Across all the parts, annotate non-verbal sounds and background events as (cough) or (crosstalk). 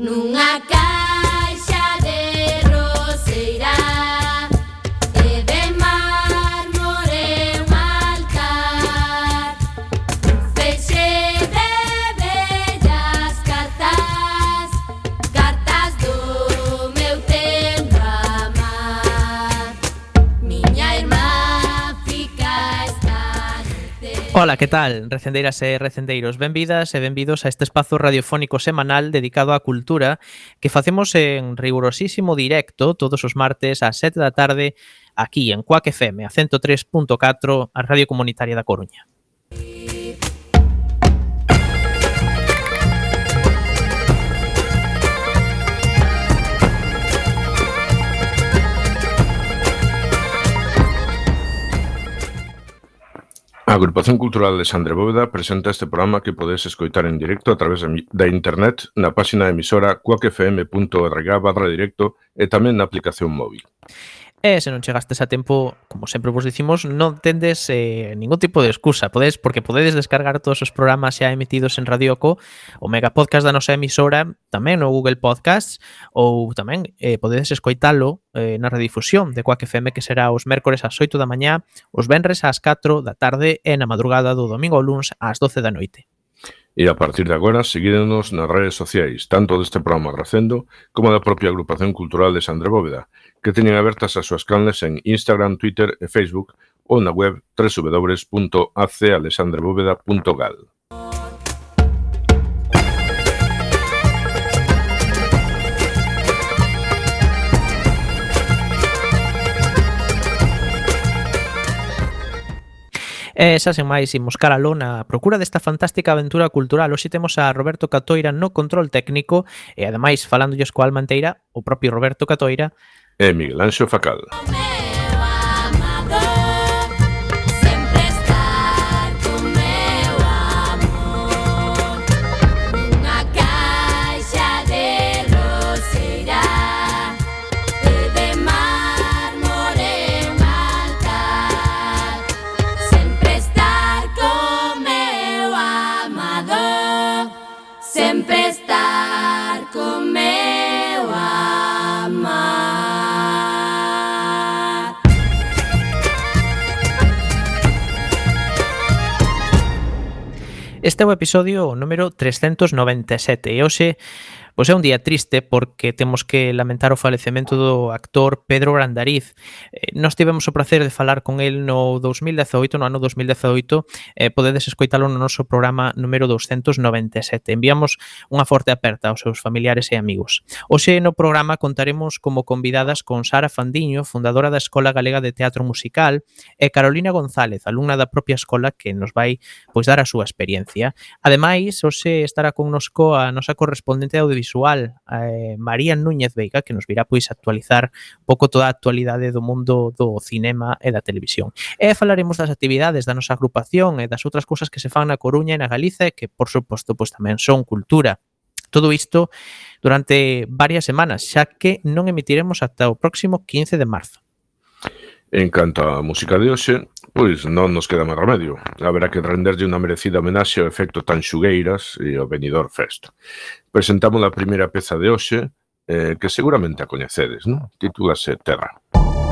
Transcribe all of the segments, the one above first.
nunha casa Ola, que tal? Recendeiras e recendeiros, benvidas e benvidos a este espazo radiofónico semanal dedicado á cultura que facemos en rigurosísimo directo todos os martes ás 7 da tarde aquí en Cuac FM a 103.4 a Radio Comunitaria da Coruña. A Agrupación Cultural de Sandre Bóveda presenta este programa que podes escoitar en directo a través da internet na páxina emisora cuacfm.org barra directo e tamén na aplicación móvil. E se non chegastes a tempo, como sempre vos dicimos, non tendes eh, ningún tipo de excusa. Podes, porque podedes descargar todos os programas xa emitidos en Radioco, o Mega Podcast da nosa emisora, tamén no Google Podcasts, ou tamén eh, podedes escoitalo eh, na redifusión de Quack FM que será os mércores ás 8 da mañá, os venres ás 4 da tarde e na madrugada do domingo ao luns ás 12 da noite. E a partir de agora, seguídenos nas redes sociais, tanto deste programa Gracendo como da propia agrupación cultural de Sandra Bóveda, que teñen abertas as súas canles en Instagram, Twitter e Facebook ou na web www.acealexandrabóveda.gal. E xa sen máis imos cara a lona procura desta fantástica aventura cultural. Hoxe temos a Roberto Catoira no control técnico e ademais falándolles coa Almanteira, o propio Roberto Catoira Miguel Anxo Facal. Este é o episodio número 397 e hoxe Pois é un día triste porque temos que lamentar o falecemento do actor Pedro Brandariz. Eh, nós tivemos o placer de falar con el no 2018, no ano 2018, eh, podedes escoitalo no noso programa número 297. Enviamos unha forte aperta aos seus familiares e amigos. Hoxe no programa contaremos como convidadas con Sara Fandiño, fundadora da Escola Galega de Teatro Musical, e Carolina González, alumna da propia escola que nos vai pois dar a súa experiencia. Ademais, hoxe estará connosco a nosa correspondente audiovisual audiovisual eh, María Núñez Veiga que nos virá pois actualizar pouco toda a actualidade do mundo do cinema e da televisión. E falaremos das actividades da nosa agrupación e das outras cousas que se fan na Coruña e na Galiza e que por suposto pois tamén son cultura. Todo isto durante varias semanas, xa que non emitiremos ata o próximo 15 de marzo. En canto á música de hoxe, Pois non nos queda máis remedio. Haberá que renderlle unha merecida homenaxe ao efecto tan xugueiras e ao venidor Fest. Presentamos a primeira peza de hoxe, eh, que seguramente a coñecedes, non? Titúlase Terra. Terra.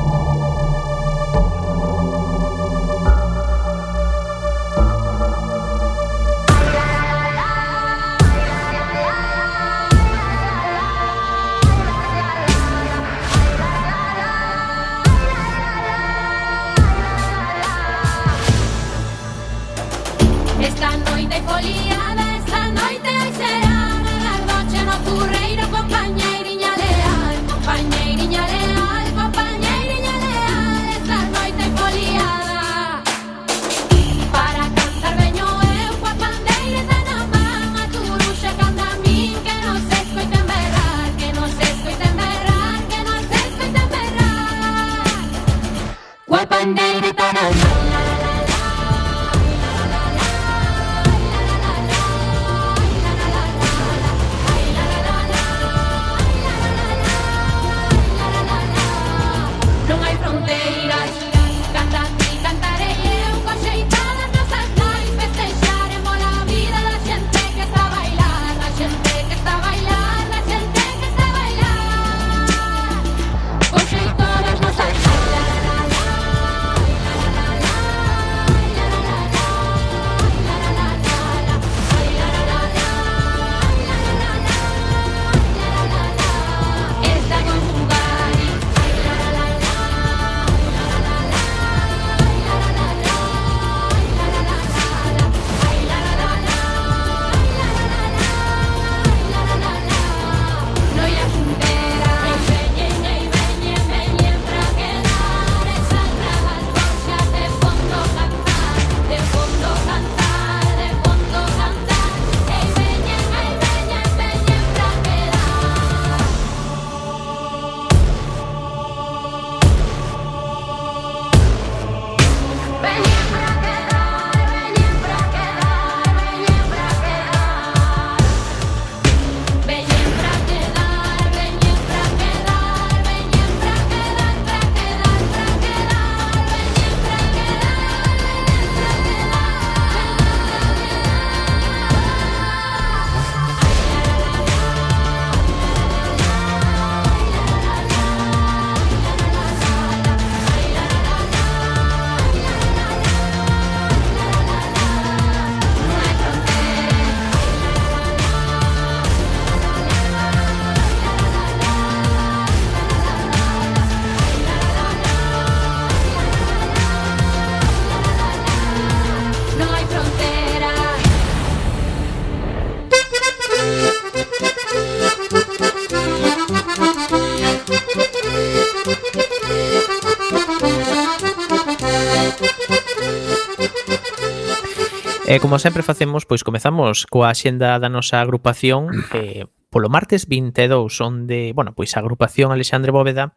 E como sempre facemos, pois comezamos coa xenda da nosa agrupación Eh, polo martes 22 onde, bueno, pois a agrupación Alexandre Bóveda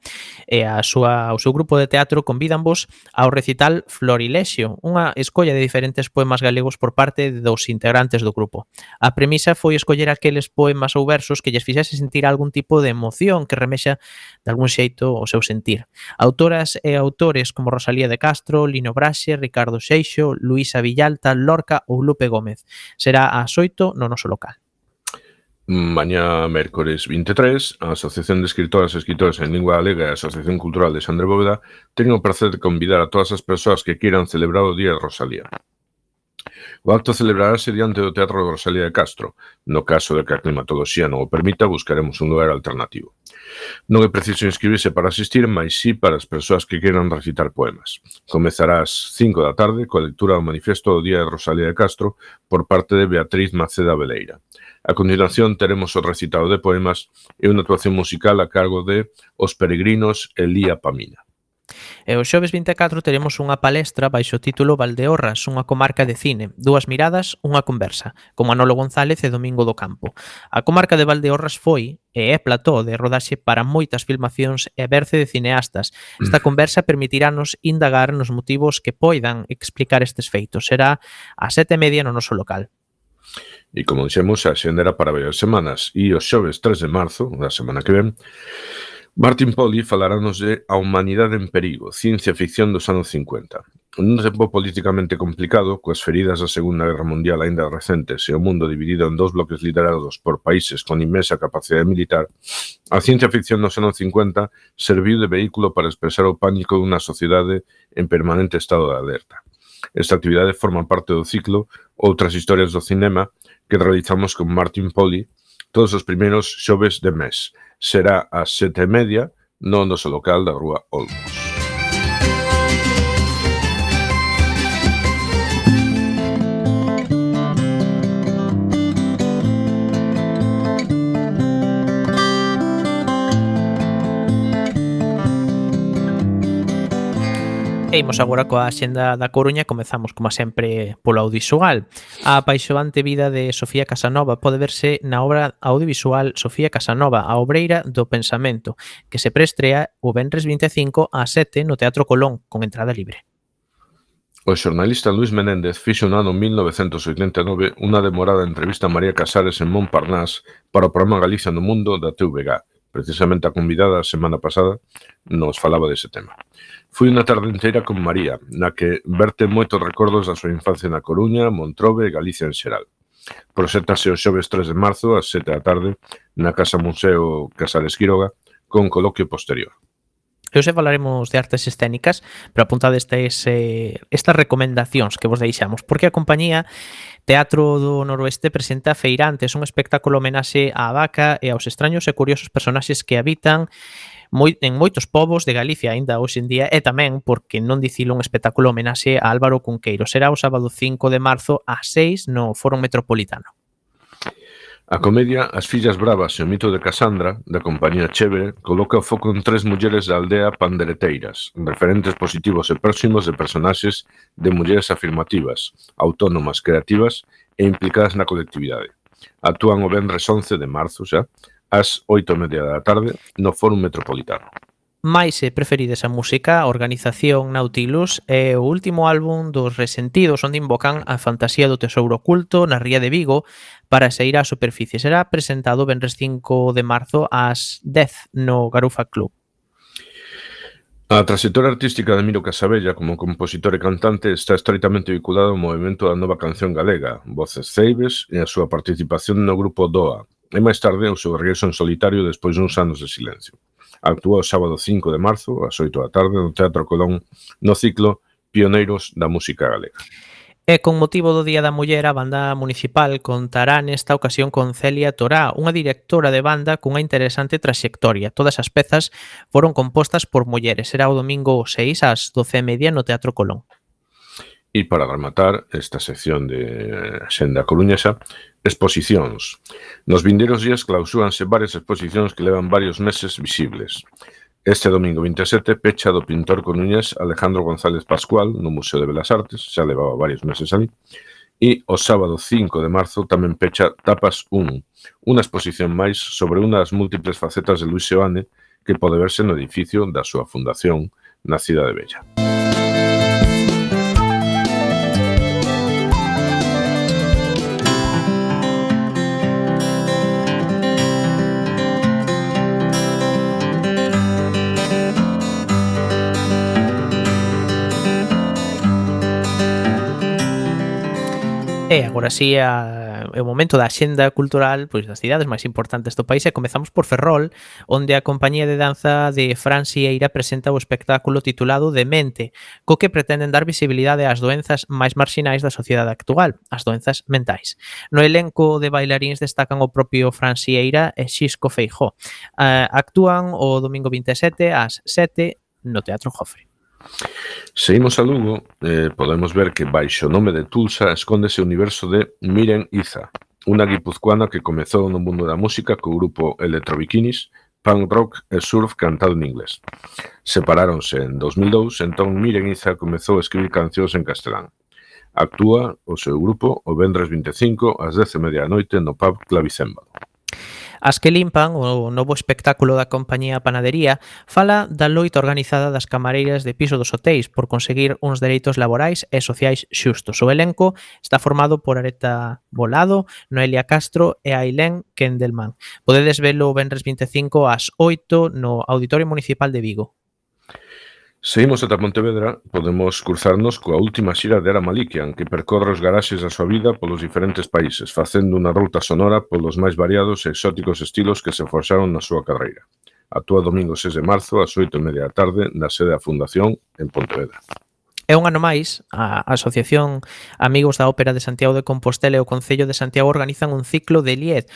e a súa, o seu grupo de teatro convidanvos ao recital Florilexio, unha escolla de diferentes poemas galegos por parte dos integrantes do grupo. A premisa foi escoller aqueles poemas ou versos que lles fixese sentir algún tipo de emoción que remexa de algún xeito o seu sentir. Autoras e autores como Rosalía de Castro, Lino Braxe, Ricardo Seixo, Luisa Villalta, Lorca ou Lupe Gómez. Será ás 8 no noso local. Mañá mércores 23, a Asociación de Escritoras e Escritores en Lingua Galega e Asociación Cultural de Xandre Bóveda teñen o placer de convidar a todas as persoas que queiran celebrar o Día de Rosalía. O acto celebrarase diante do Teatro de Rosalía de Castro. No caso de que a climatoloxía non o permita, buscaremos un lugar alternativo. Non é preciso inscribirse para asistir, mas sí para as persoas que queiran recitar poemas. Comezará ás 5 da tarde coa lectura do manifesto do Día de Rosalía de Castro por parte de Beatriz Maceda Veleira. A continuación teremos o recitado de poemas e unha actuación musical a cargo de Os Peregrinos Elía Pamina. E o xoves 24 teremos unha palestra baixo o título Valdeorras, unha comarca de cine, dúas miradas, unha conversa, con Manolo González e Domingo do Campo. A comarca de Valdeorras foi e é plató de rodaxe para moitas filmacións e berce de cineastas. Esta mm. conversa permitirános indagar nos motivos que poidan explicar estes feitos. Será a sete e media no noso local. E como dixemos, a xenda era para varias semanas e o xoves 3 de marzo, da semana que ven, Martin Poli falaránoslle A humanidade en perigo, ciencia ficción dos anos 50. Nun tempo políticamente complicado, coas feridas da Segunda Guerra Mundial aínda recentes e o mundo dividido en dous bloques liderados por países con inmensa capacidade militar, a ciencia ficción dos anos 50 serviu de vehículo para expresar o pánico dunha sociedade en permanente estado de alerta. Esta actividade forma parte do ciclo Outras historias do cinema que realizamos con Martin Poli todos os primeiros xoves de mes. Será ás sete e media no noso local da Rúa Olmos. E imos agora coa xenda da Coruña Comezamos, como sempre, polo audiovisual. A apaixoante vida de Sofía Casanova Pode verse na obra audiovisual Sofía Casanova, a obreira do pensamento Que se preestrea o Benres 25 a 7 no Teatro Colón Con entrada libre. O xornalista Luis Menéndez fixo no ano 1989 unha demorada entrevista a María Casares en Montparnasse para o programa Galicia no Mundo da TVG Precisamente a convidada a semana pasada nos falaba dese tema. Fui unha tarde inteira con María, na que verte moitos recordos da súa infancia na Coruña, Montrobe e Galicia en xeral. Proxéctase o xoves 3 de marzo ás 7 da tarde na Casa Museo Casares Quiroga con coloquio posterior. E hoxe falaremos de artes escénicas, pero apuntade estes, eh, estas recomendacións que vos deixamos, porque a compañía Teatro do Noroeste presenta Feirantes, un espectáculo homenaxe á vaca e aos extraños e curiosos personaxes que habitan moi, en moitos povos de Galicia aínda hoxe en día e tamén, porque non dicilo, un espectáculo homenaxe a Álvaro Cunqueiro. Será o sábado 5 de marzo a 6 no Foro Metropolitano. A comedia As fillas bravas e o mito de Casandra, da compañía Chévere, coloca o foco en tres mulleres da aldea pandereteiras, referentes positivos e próximos de personaxes de mulleres afirmativas, autónomas, creativas e implicadas na colectividade. Actúan o vendres 11 de marzo xa, ás 8 e media da tarde, no Fórum Metropolitano. Mais se eh, preferides a música, a organización Nautilus é o último álbum dos Resentidos onde invocan a fantasía do tesouro oculto na ría de Vigo para sair á superficie. Será presentado venres 5 de marzo ás 10 no Garufa Club. A trayectoria artística de Miro Casabella como compositor e cantante está estreitamente vinculada ao movimento da nova canción galega, Voces Ceibes e a súa participación no grupo DOA, e máis tarde o seu regreso en solitario despois duns anos de silencio actúa o sábado 5 de marzo, ás 8 da tarde, no Teatro Colón, no ciclo Pioneiros da Música Galega. E con motivo do Día da Muller, a banda municipal contará nesta ocasión con Celia Torá, unha directora de banda cunha interesante traxectoria. Todas as pezas foron compostas por mulleres. Será o domingo 6 ás 12:30 no Teatro Colón. E para rematar esta sección de Xenda Coruñesa, Exposicións Nos vindeiros días clausúranse varias exposicións que levan varios meses visibles. Este domingo 27 pecha do pintor coruñés Alejandro González Pascual no Museo de Belas Artes, xa levaba varios meses ali, e o sábado 5 de marzo tamén pecha Tapas 1, unha exposición máis sobre unha das múltiples facetas de Luis Seoane que pode verse no edificio da súa fundación na Cidade Bella. E agora sí a, é o momento da xenda cultural pois das cidades máis importantes do país e comezamos por Ferrol, onde a compañía de danza de Fran Sieira presenta o espectáculo titulado Demente, co que pretenden dar visibilidade ás doenzas máis marxinais da sociedade actual, as doenzas mentais. No elenco de bailaríns destacan o propio Fran Sieira e Xisco Feijó. Uh, actúan o domingo 27 ás 7 no Teatro Jofre. Seguimos a Lugo, eh, podemos ver que baixo o nome de Tulsa escóndese o universo de Miren Iza, unha guipuzcoana que comezou no mundo da música co grupo Electrobikinis, punk rock e surf cantado en inglés. Separáronse en 2002, entón Miren Iza comezou a escribir cancións en castelán. Actúa o seu grupo o vendres 25 ás 10 e media da noite no pub Clavicémbalo. As que limpan, o novo espectáculo da compañía Panadería, fala da loita organizada das camareiras de piso dos hotéis por conseguir uns dereitos laborais e sociais xustos. O elenco está formado por Areta Volado, Noelia Castro e Ailén Kendelman. Podedes velo o Benres 25 ás 8 no Auditorio Municipal de Vigo. Seguimos ata Pontevedra, podemos cruzarnos coa última xira de Ara Malikian, que percorre os garaxes da súa vida polos diferentes países, facendo unha ruta sonora polos máis variados e exóticos estilos que se forxaron na súa carreira. Atúa domingo 6 de marzo, ás 8 e media da tarde, na sede da Fundación, en Pontevedra. E un ano máis, a Asociación Amigos da Ópera de Santiago de Compostela e o Concello de Santiago organizan un ciclo de Lied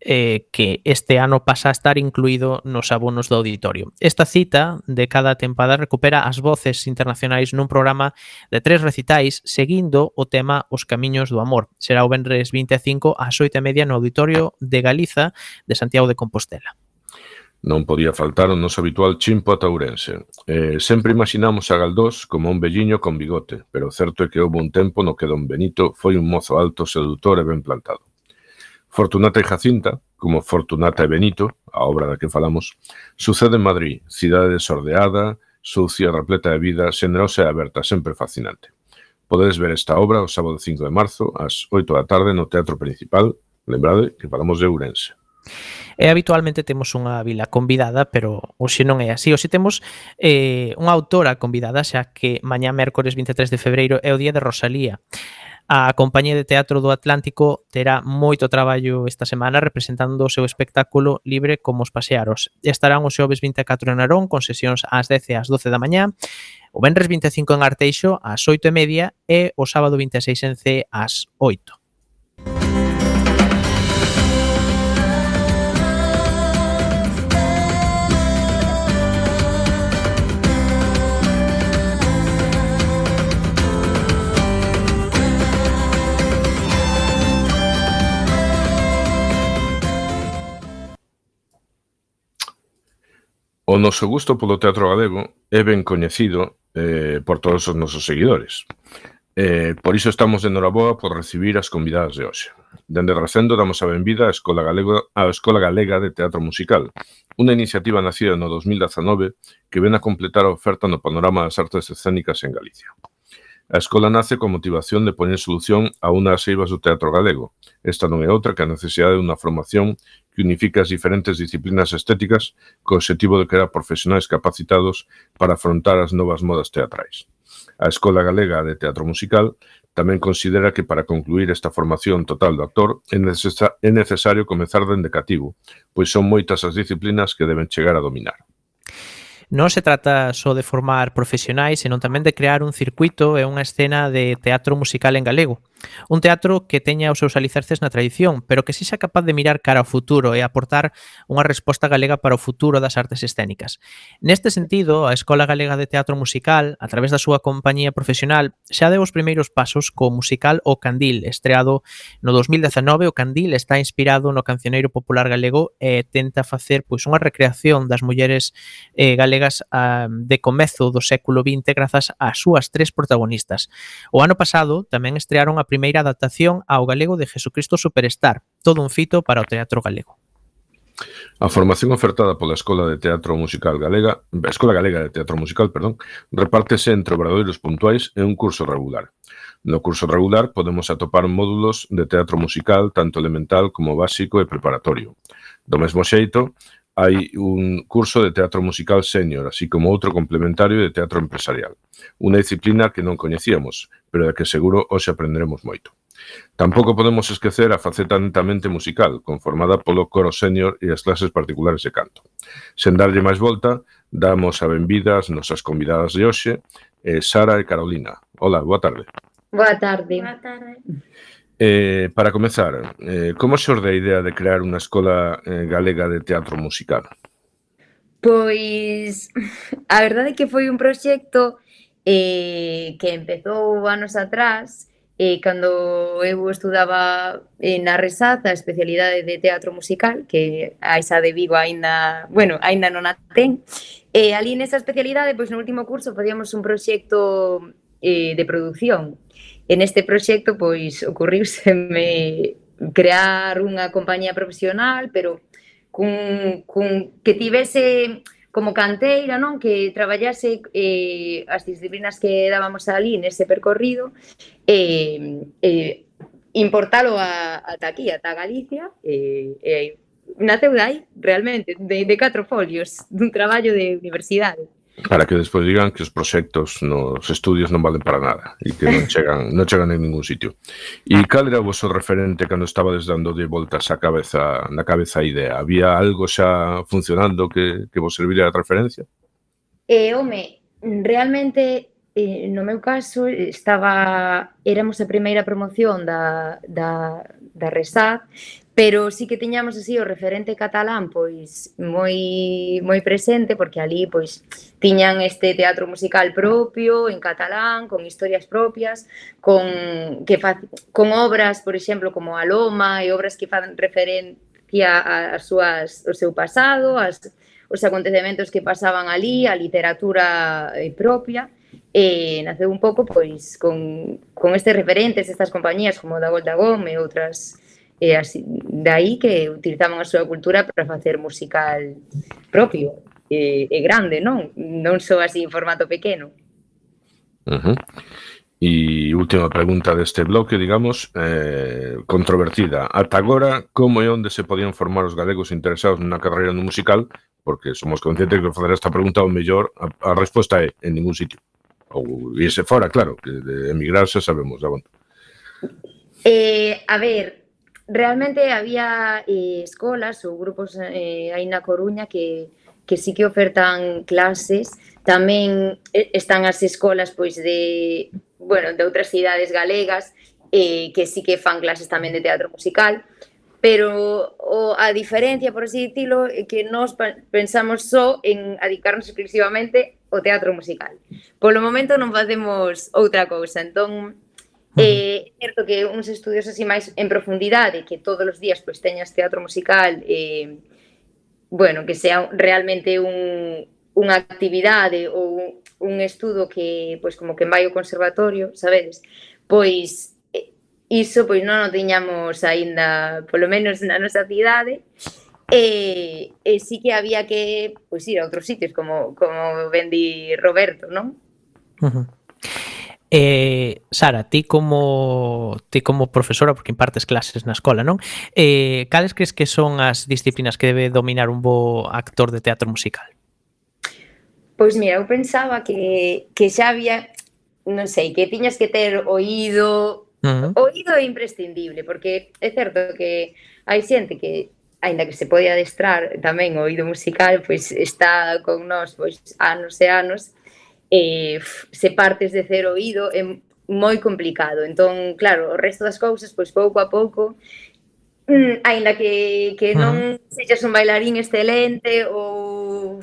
eh, que este ano pasa a estar incluído nos abonos do auditorio. Esta cita de cada tempada recupera as voces internacionais nun programa de tres recitais seguindo o tema Os Camiños do Amor. Será o Benres 25 ás 8 e media no Auditorio de Galiza de Santiago de Compostela. Non podía faltar o noso habitual chimpo ataurense. Eh, sempre imaginamos a Galdós como un velliño con bigote, pero certo é que houve un tempo no que don Benito foi un mozo alto, sedutor e ben plantado. Fortunata e Jacinta, como Fortunata e Benito, a obra da que falamos, sucede en Madrid, cidade desordeada, sucia, repleta de vida, xenerosa e aberta, sempre fascinante. Podedes ver esta obra o sábado 5 de marzo ás 8 da tarde no Teatro Principal. Lembrade que falamos de Ourense. E habitualmente temos unha vila convidada, pero hoxe non é así. Hoxe temos eh, unha autora convidada, xa que mañá mércores 23 de febreiro é o día de Rosalía. A Compañía de Teatro do Atlántico terá moito traballo esta semana representando o seu espectáculo libre como os pasearos. Estarán o xoves 24 en Arón con sesións ás 10 e ás 12 da mañá, o venres 25 en Arteixo ás 8 e media e o sábado 26 en C ás 8. O noso gusto polo teatro galego é ben coñecido eh, por todos os nosos seguidores. Eh, por iso estamos de Noraboa por recibir as convidadas de hoxe. Dende Recendo damos a benvida á Escola, Galego, á Escola Galega de Teatro Musical, unha iniciativa nacida no 2019 que ven a completar a oferta no panorama das artes escénicas en Galicia. A escola nace con motivación de poñer solución a unha das eivas do teatro galego. Esta non é outra que a necesidade de unha formación que unifica as diferentes disciplinas estéticas co objetivo de crear profesionais capacitados para afrontar as novas modas teatrais. A Escola Galega de Teatro Musical tamén considera que para concluir esta formación total do actor é, necesa é necesario comezar dende cativo, pois son moitas as disciplinas que deben chegar a dominar. Non se trata só de formar profesionais, senón tamén de crear un circuito e unha escena de teatro musical en galego. Un teatro que teña os seus alicerces na tradición, pero que si xa capaz de mirar cara ao futuro e aportar unha resposta galega para o futuro das artes escénicas. Neste sentido, a Escola Galega de Teatro Musical, a través da súa compañía profesional, xa deu os primeiros pasos co musical O Candil, estreado no 2019. O Candil está inspirado no cancioneiro popular galego e tenta facer pois unha recreación das mulleres eh, galegas ah, de comezo do século XX grazas ás súas tres protagonistas. O ano pasado tamén estrearon a a primeira adaptación ao galego de Jesucristo Superstar, todo un fito para o teatro galego. A formación ofertada pola Escola de Teatro Musical Galega, Escola Galega de Teatro Musical, perdón, repártese entre obradoiros puntuais e un curso regular. No curso regular podemos atopar módulos de teatro musical tanto elemental como básico e preparatorio. Do mesmo xeito, hai un curso de teatro musical senior, así como outro complementario de teatro empresarial. Unha disciplina que non coñecíamos, pero da que seguro hoxe aprenderemos moito. Tampouco podemos esquecer a faceta netamente musical, conformada polo coro senior e as clases particulares de canto. Sen darlle máis volta, damos a benvida ás nosas convidadas de hoxe, eh, Sara e Carolina. Hola, boa tarde. Boa tarde. Boa tarde. Eh, para comezar, eh, como xorde a idea de crear unha escola eh, galega de teatro musical? Pois (laughs) a verdade é que foi un proxecto eh, que empezou anos atrás eh, cando eu estudaba eh, na Resaz a especialidade de teatro musical que a esa de Vigo aínda, bueno, aínda non a ten e eh, ali nesa especialidade pois no último curso facíamos un proxecto eh, de produción en este proxecto, pois, ocurriuseme crear unha compañía profesional, pero cun, cun que tivese como canteira, non? Que traballase eh, as disciplinas que dábamos ali nese percorrido eh, eh, importalo a, ata aquí, ata Galicia eh, eh, naceu dai realmente de, de catro folios dun traballo de universidade Para que despois digan que os proxectos nos estudios non valen para nada e que non chegan, non chegan en ningún sitio. E cal era o vosso referente cando estabades dando de voltas a cabeza, na cabeza a idea? Había algo xa funcionando que, que vos servira de referencia? Eh, home, realmente eh, no meu caso estaba éramos a primeira promoción da, da, da Resad pero sí que tiñamos así o referente catalán pois moi moi presente porque ali pois tiñan este teatro musical propio en catalán con historias propias con que fa, con obras por exemplo como a loma e obras que fan referencia ás súas o seu pasado as os acontecementos que pasaban ali a literatura eh, propia. E naceu un pouco pois con, con estes referentes, estas compañías como Dagol Dagom e outras E así, dai que utilizaban a súa cultura para facer musical propio e, e grande, non? Non só así en formato pequeno. Uh -huh. E última pregunta deste bloque, digamos, eh, controvertida. Ata agora, como e onde se podían formar os galegos interesados na carreira no musical? Porque somos conscientes que fazer esta pregunta o mellor, a, a resposta é en ningún sitio. Ou irse fora, claro, que de emigrar xa sabemos, da Eh, a ver, realmente había eh, escolas ou grupos eh, aí na Coruña que, que sí que ofertan clases, tamén eh, están as escolas pois de, bueno, de outras cidades galegas eh, que sí que fan clases tamén de teatro musical, pero o, a diferencia, por así dicilo, é que nós pensamos só en adicarnos exclusivamente ao teatro musical. Polo momento non facemos outra cousa, entón Eh, certo que uns estudios así máis en profundidade, que todos os días pois teñas teatro musical, eh, bueno, que sea realmente un, unha actividade ou un estudo que, pois como que vai ao conservatorio, sabedes? Pois eh, iso pois non o tiñamos aínda, polo menos na nosa cidade, e, e sí que había que pois ir a outros sitios, como, como vendi Roberto, non? Uh -huh. Eh, Sara, ti como ti como profesora, porque impartes clases na escola, non? Eh, cales crees que son as disciplinas que debe dominar un bo actor de teatro musical? Pois mira, eu pensaba que, que xa había, non sei, que tiñas que ter oído, uh -huh. oído é imprescindible, porque é certo que hai xente que aínda que se pode adestrar tamén o oído musical, pois está con nós pois anos e anos, eh, se partes de cero oído é moi complicado. Entón, claro, o resto das cousas, pois pouco a pouco, mm, aínda que, que non sexas un bailarín excelente ou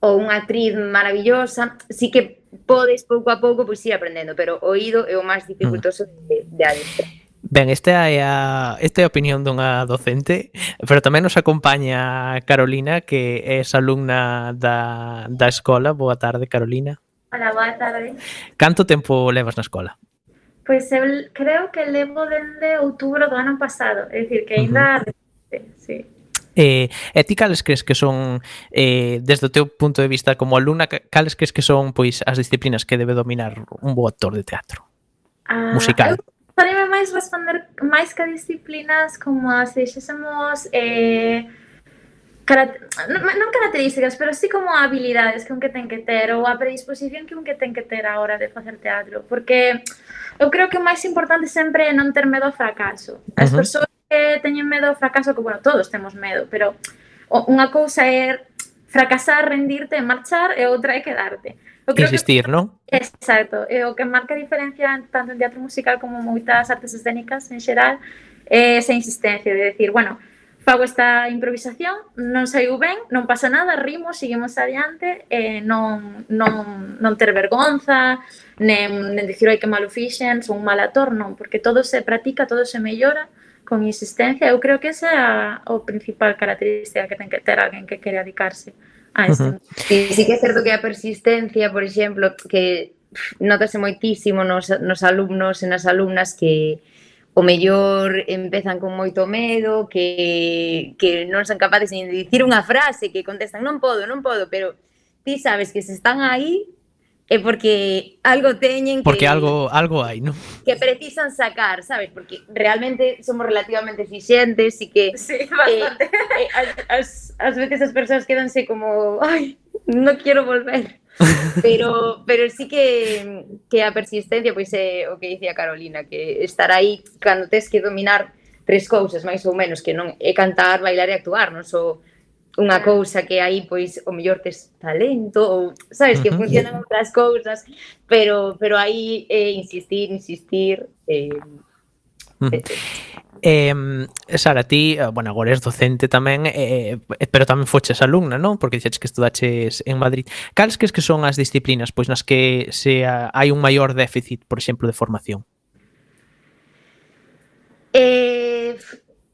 ou unha actriz maravillosa, sí que podes pouco a pouco pois ir aprendendo, pero o oído é o máis dificultoso de, de adestrar. Ben, esta é a, esta é a opinión dunha docente, pero tamén nos acompaña Carolina, que é alumna da, da escola. Boa tarde, Carolina. Hola, boa tarde. Canto tempo levas na escola? Pois pues eu creo que levo dende outubro do ano pasado, é dicir, que ainda... Uh -huh. sí. Eh, e ti cales crees que son, eh, desde o teu punto de vista como alumna, cales crees que son pois as disciplinas que debe dominar un bo actor de teatro? Ah, musical? Eu poderíamos máis responder máis que disciplinas como as deixésemos eh, Caracter, non características, pero sí como habilidades que un que ten que ter ou a predisposición que un que ten que ter a hora de facer teatro, porque eu creo que o máis importante sempre é non ter medo ao fracaso. As uh -huh. persoas que teñen medo ao fracaso, que, bueno, todos temos medo, pero unha cousa é fracasar, rendirte e marchar, e outra é quedarte. Eu creo Insistir, que... non? Exacto, e o que marca a diferencia tanto en teatro musical como moitas artes escénicas en xeral é eh, esa insistencia de decir, bueno, fago esta improvisación, non saiu ben, non pasa nada, rimo, seguimos adiante, eh, non, non, non ter vergonza, nen, nen dicir, oi, que malo fixen, son un mal ator, non, porque todo se practica, todo se mellora con insistencia, eu creo que esa é a, a principal característica que ten que ter alguén que quere dedicarse Ah, a isto. Uh -huh. sí, sí que é certo que a persistencia, por exemplo, que notase moitísimo nos, nos alumnos e nas alumnas que o mellor empezan con moito medo, que, que non son capaces de dicir unha frase, que contestan non podo, non podo, pero ti sabes que se están aí é porque algo teñen que, Porque algo algo hai, non? Que precisan sacar, sabes? Porque realmente somos relativamente eficientes e que sí, eh, bastante. Eh, eh, as, as veces as persoas quedanse como, ai, non quero volver. (laughs) pero pero sí que que a persistencia pois é eh, o que dicía Carolina, que estar aí cando tes que dominar tres cousas máis ou menos que non é cantar, bailar e actuar, non só so, unha cousa que aí pois o mellor tes talento ou sabes que uh -huh. funcionan outras cousas, pero pero aí eh, insistir, insistir eh, uh -huh. eh, eh Sara, ti, eh, bueno, agora és docente tamén, eh, eh, pero tamén foches alumna, non? Porque dixetes que estudaches en Madrid. Cales crees que son as disciplinas pois nas que se hai un maior déficit, por exemplo, de formación? Eh,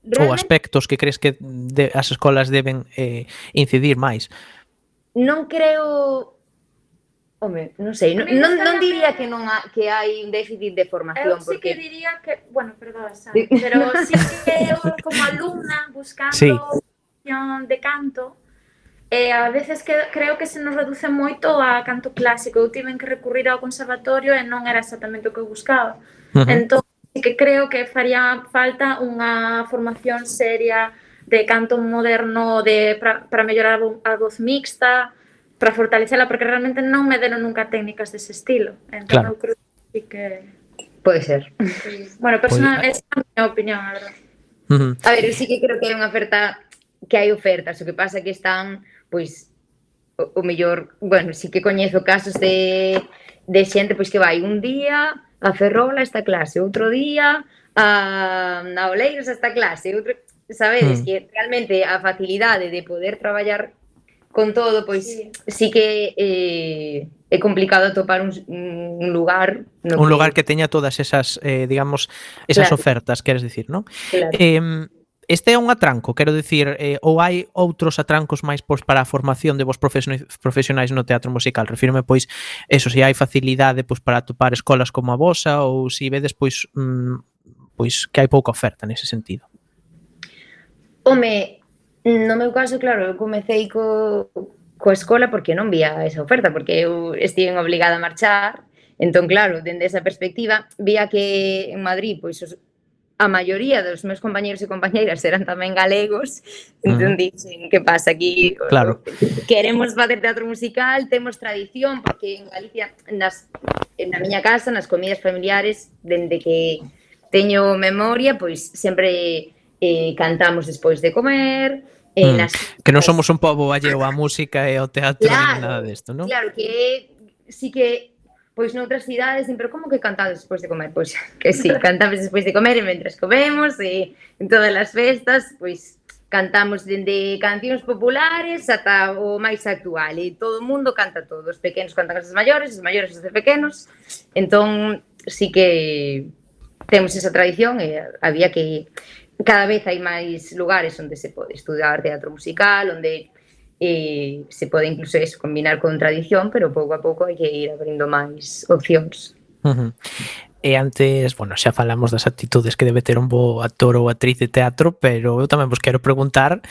Realmente, ou aspectos que crees que de, as escolas deben eh, incidir máis? Non creo Home, non sei, non, non, non diría que non ha, que hai un déficit de formación. Eu sí porque... que diría que, bueno, perdón, Sara, pero sí que eu como alumna buscando sí. de canto, eh, a veces que, creo que se nos reduce moito a canto clásico. Eu tiven que recurrir ao conservatorio e non era exactamente o que eu buscaba. Uh -huh. Entón, que creo que faría falta unha formación seria de canto moderno de para mellorar a voz mixta, para fortalecela, porque realmente non me deron nunca técnicas dese estilo. Entón, claro. eu creo que, que... Pode ser. Sí. (laughs) Bueno, personal, esa é a miña opinión, a verdade. Uh -huh. A ver, eu sí que creo que hai unha oferta que hai ofertas, o que pasa que están pois o, o mellor, bueno, sí que coñezo casos de de xente pois que vai un día, a Ferrol esta clase, outro día a, a Oleiros esta clase, outro, sabedes mm. que realmente a facilidade de poder traballar con todo, pois sí, sí que eh, é complicado topar un, un lugar no un que... lugar que teña todas esas eh, digamos esas claro. ofertas, queres dicir, non? Claro. Eh, Este é un atranco, quero dicir, eh, ou hai outros atrancos máis pois para a formación de vos profesionais no teatro musical? Refirme pois eso, se hai facilidade pois para atopar escolas como a vosa ou se vedes pois mm, pois que hai pouca oferta nese sentido. Home, no meu caso, claro, eu comecei co, coa escola porque non vía esa oferta, porque eu estive obligada a marchar, entón, claro, dende esa perspectiva, vía que en Madrid, pois, os, a maioría dos meus compañeiros e compañeiras eran tamén galegos, entón uh -huh. dixen, que pasa aquí? Claro. Queremos facer teatro musical, temos tradición, porque en Galicia, nas, na miña casa, nas comidas familiares, dende que teño memoria, pois sempre eh, cantamos despois de comer, eh, mm. nas... Que non somos un pobo alleo á música e ao teatro claro, nada desto, non? Claro, que sí que pois noutras cidades, pero como que cantades despois de comer? Pois (laughs) que sí, cantamos despois de comer e mentras comemos e en todas as festas, pois cantamos dende cancións populares ata o máis actual e todo o mundo canta todo, os pequenos cantan as maiores, os maiores os de pequenos. Entón, sí que temos esa tradición e había que cada vez hai máis lugares onde se pode estudar teatro musical, onde e se pode incluso eso, combinar con tradición, pero pouco a pouco hai que ir opcións. Uh -huh. E antes, bueno, xa falamos das actitudes que debe ter un bo actor ou actriz de teatro, pero eu tamén vos quero preguntar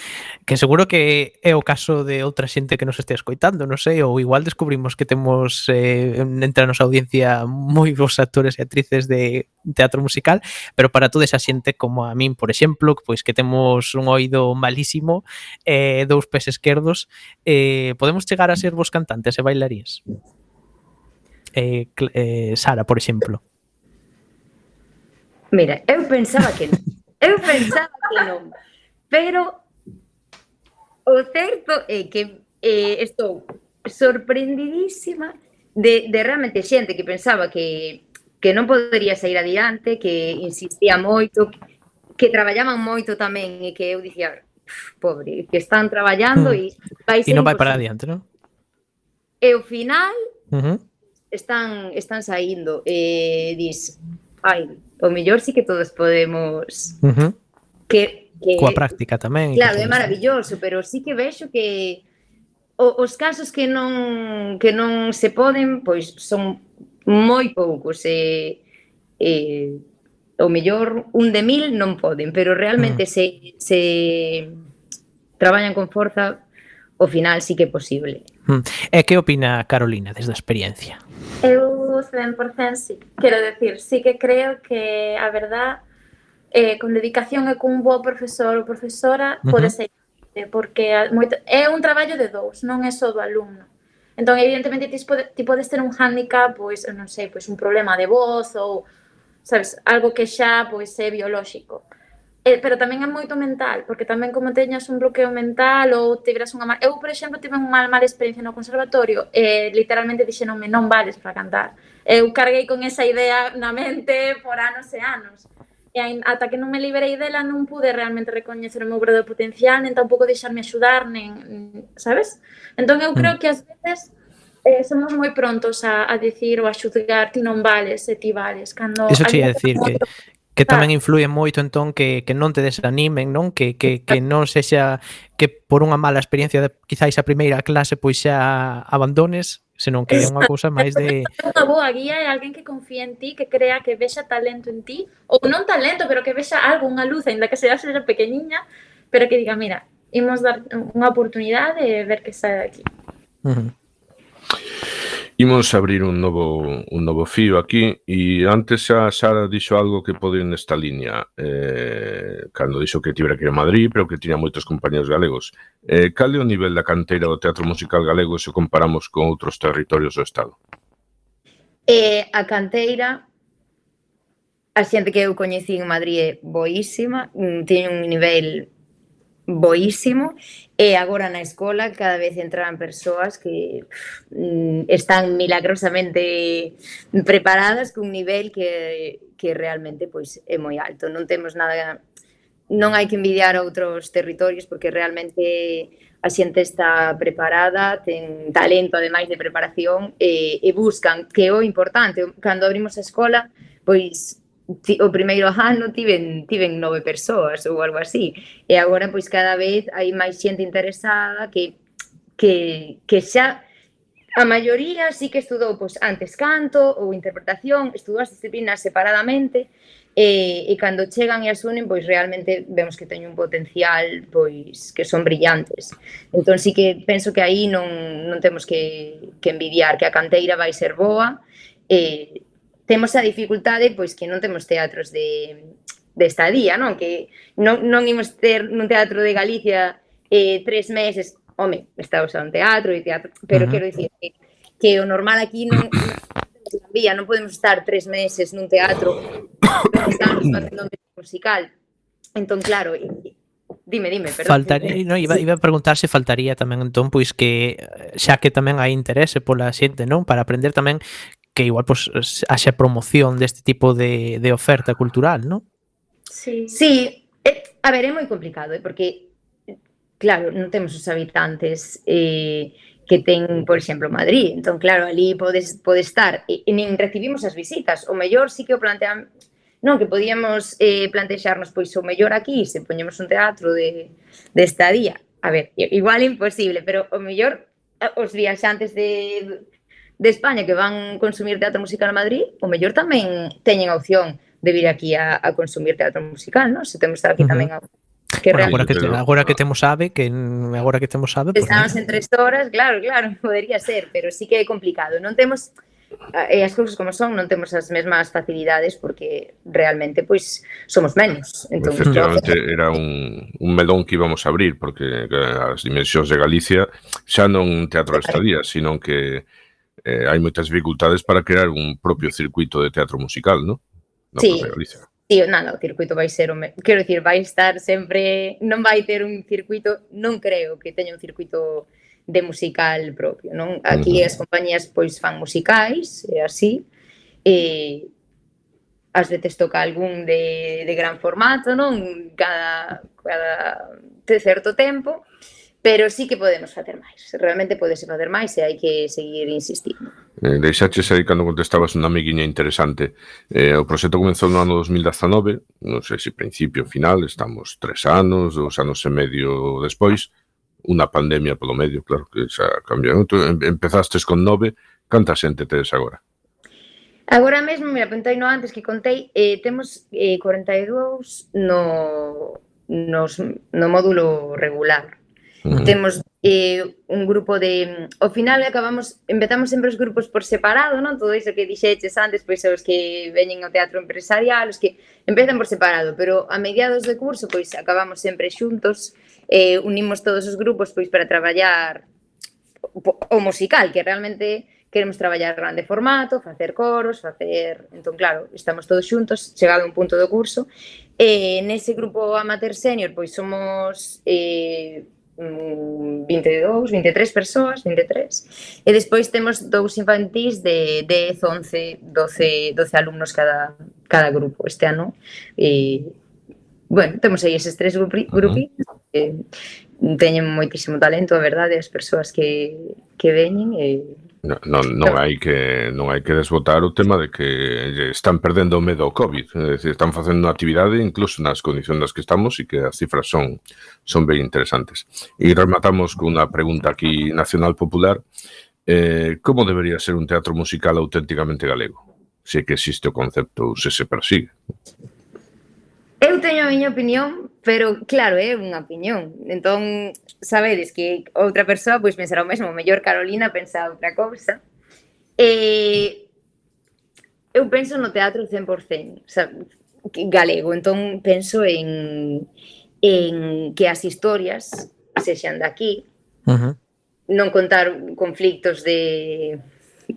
que seguro que é o caso de outra xente que nos este escoitando, non sei, ou igual descubrimos que temos eh, entre a nosa audiencia moi bons actores e actrices de teatro musical, pero para toda esa xente como a min, por exemplo, pois que temos un oído malísimo, eh, dous pés esquerdos, eh, podemos chegar a ser vos cantantes e bailarías? Eh, eh, Sara, por exemplo. Mira, eu pensaba que non. Eu pensaba que non. Pero o certo é que eh, estou sorprendidísima de, de realmente xente que pensaba que, que non podería sair adiante, que insistía moito, que, que traballaban moito tamén e que eu dicía, pobre, que están traballando hmm. e vai ser E non vai para adiante, non? E o final uh -huh. están están saindo e dis, ai, o mellor sí que todos podemos uh -huh. que, que coa práctica tamén. Claro, é maravilloso, pero sí que vexo que o, os casos que non que non se poden, pois son moi poucos e eh, o mellor un de mil non poden, pero realmente uh -huh. se se traballan con forza, o final sí que é posible. Uh -huh. E que opina Carolina desde a experiencia? Eu 100% sí. Quero decir, sí que creo que a verdad eh, con dedicación e cun bo profesor ou profesora uh -huh. pode ser eh, porque moito, é un traballo de dous, non é só do alumno. Entón, evidentemente, ti, pode, ti podes ter un handicap, pois, non sei, pois un problema de voz ou, sabes, algo que xa pois é biolóxico eh, pero tamén é moito mental, porque tamén como teñas un bloqueo mental ou tiveras unha mal... Eu, por exemplo, tive unha mal, mal experiencia no conservatorio e eh, literalmente dixenome non vales para cantar. Eu carguei con esa idea na mente por anos e anos. E ata que non me liberei dela non pude realmente recoñecer o meu verdadeiro potencial, nen tampouco deixarme axudar, nen, sabes? Entón eu creo mm. que ás veces eh, somos moi prontos a, a dicir ou a xuzgar ti non vales e ti vales cando Eso che decir que, que tamén influye moito entón que, que non te desanimen, non? Que, que, que non sexa que por unha mala experiencia de quizáis a primeira clase pois xa abandones, senón que é unha cousa máis de (laughs) unha boa guía é alguén que confía en ti, que crea que vexa talento en ti, ou non talento, pero que vexa algo, unha luz, ainda que sea ser pequeniña, pero que diga, mira, imos dar unha oportunidade e ver que sae aquí. Uh -huh. Imos abrir un novo, un novo fío aquí e antes a Sara dixo algo que pode nesta liña eh, cando dixo que tivera que ir a Madrid pero que tiña moitos compañeros galegos eh, cal é o nivel da canteira do teatro musical galego se comparamos con outros territorios do Estado? Eh, a canteira a xente que eu coñecí en Madrid é boísima mm, tiñe un nivel boísimo e agora na escola cada vez entran persoas que mm, están milagrosamente preparadas cun nivel que, que realmente pois é moi alto. Non temos nada non hai que envidiar a outros territorios porque realmente a xente está preparada, ten talento ademais de preparación e, e buscan que é o importante, cando abrimos a escola, pois ti, o primeiro ano tiven, tiven nove persoas ou algo así. E agora, pois, cada vez hai máis xente interesada que, que, que xa A maioría sí que estudou pois, antes canto ou interpretación, estudou as disciplinas separadamente, e, e cando chegan e asumen, pois realmente vemos que teñen un potencial pois que son brillantes. Entón sí que penso que aí non, non temos que, que envidiar que a canteira vai ser boa e, temos a dificultade pois que non temos teatros de, de estadía, non? Que non, non imos ter nun teatro de Galicia eh, tres meses, home, está usando un teatro e teatro, pero uh -huh. quero dicir que, que o normal aquí non, non, vía, non podemos estar tres meses nun teatro estamos facendo un musical. Entón, claro, Dime, dime, perdón. Faltaría, no, iba, iba a preguntar se faltaría tamén entón, pois que xa que tamén hai interese pola xente, non? Para aprender tamén que igual pues haxa promoción deste tipo de, de oferta cultural, non? Sí. sí, a ver, é moi complicado, eh? porque claro, non temos os habitantes eh, que ten, por exemplo, Madrid. Entón, claro, ali podes, pode estar. E, e nin recibimos as visitas. O mellor sí que o plantean... Non, que podíamos eh, plantexarnos, pois, o mellor aquí, se poñemos un teatro de, de estadía. A ver, igual imposible, pero o mellor eh, os viaxantes de, de España que van consumir teatro musical a Madrid, o mellor tamén teñen a opción de vir aquí a, a consumir teatro musical, non? Se temos aquí tamén a, que bueno, agora que te, agora que temos ave, que agora que temos ave, estamos pues, en tres horas, claro, claro, (laughs) podería ser, pero sí que é complicado. Non temos e as cousas como son, non temos as mesmas facilidades porque realmente pois somos menos. Entón, Efectivamente, yo... era un, un melón que íbamos a abrir porque eh, as dimensións de Galicia xa non un teatro de estadía, sino que eh, hai moitas dificultades para crear un propio circuito de teatro musical, non? No sí. Galicia. Sí, nada, o circuito vai ser o me... Quero dicir, vai estar sempre... Non vai ter un circuito... Non creo que teña un circuito de musical propio, non? Aquí uh -huh. as compañías pois fan musicais e así e ás veces toca algún de, de gran formato, non? Cada, cada de certo tempo Pero sí que podemos facer máis, realmente podese facer máis e hai que seguir insistindo. Eh, deixaches aí cando contestabas unha amiguinha interesante. Eh, o proxecto comenzou no ano 2019, non sei se principio ou final, estamos tres anos, dos anos e medio despois, unha pandemia polo medio, claro que xa cambiou. Entón, tu empezastes con nove, canta xente tedes agora? Agora mesmo, mira, apuntei no antes que contei, eh, temos eh, 42 no, nos, no módulo regular, -huh. Temos eh, un grupo de... Ao final acabamos, empezamos sempre os grupos por separado, non? Todo iso que dixeches antes, pois os que veñen ao teatro empresarial, os que empezan por separado, pero a mediados de curso, pois acabamos sempre xuntos, eh, unimos todos os grupos pois para traballar o musical, que realmente queremos traballar grande formato, facer coros, facer... Entón, claro, estamos todos xuntos, chegado a un punto do curso. E nese grupo amateur senior, pois somos eh, 22, 23 persoas, 23. E despois temos dous infantís de 10, 11, 12, 12 alumnos cada cada grupo este ano. E bueno, temos aí eses tres grupi, uh -huh. que teñen moitísimo talento, a verdade, as persoas que que veñen e Non, non hai que non hai que desbotar o tema de que están perdendo o medo ao COVID, é dicir, están facendo unha actividade incluso nas condicións nas que estamos e que as cifras son son ben interesantes. E rematamos con unha pregunta aquí nacional popular, eh, como debería ser un teatro musical auténticamente galego? Se que existe o concepto ou se se persigue. Eu teño a miña opinión, pero claro, é unha opinión. Entón, sabedes que outra persoa pois pensará o mesmo, mellor Carolina pensa outra cousa. E eu penso no teatro 100%, o sea, galego, entón penso en en que as historias sexan daqui. Uh -huh. Non contar conflictos de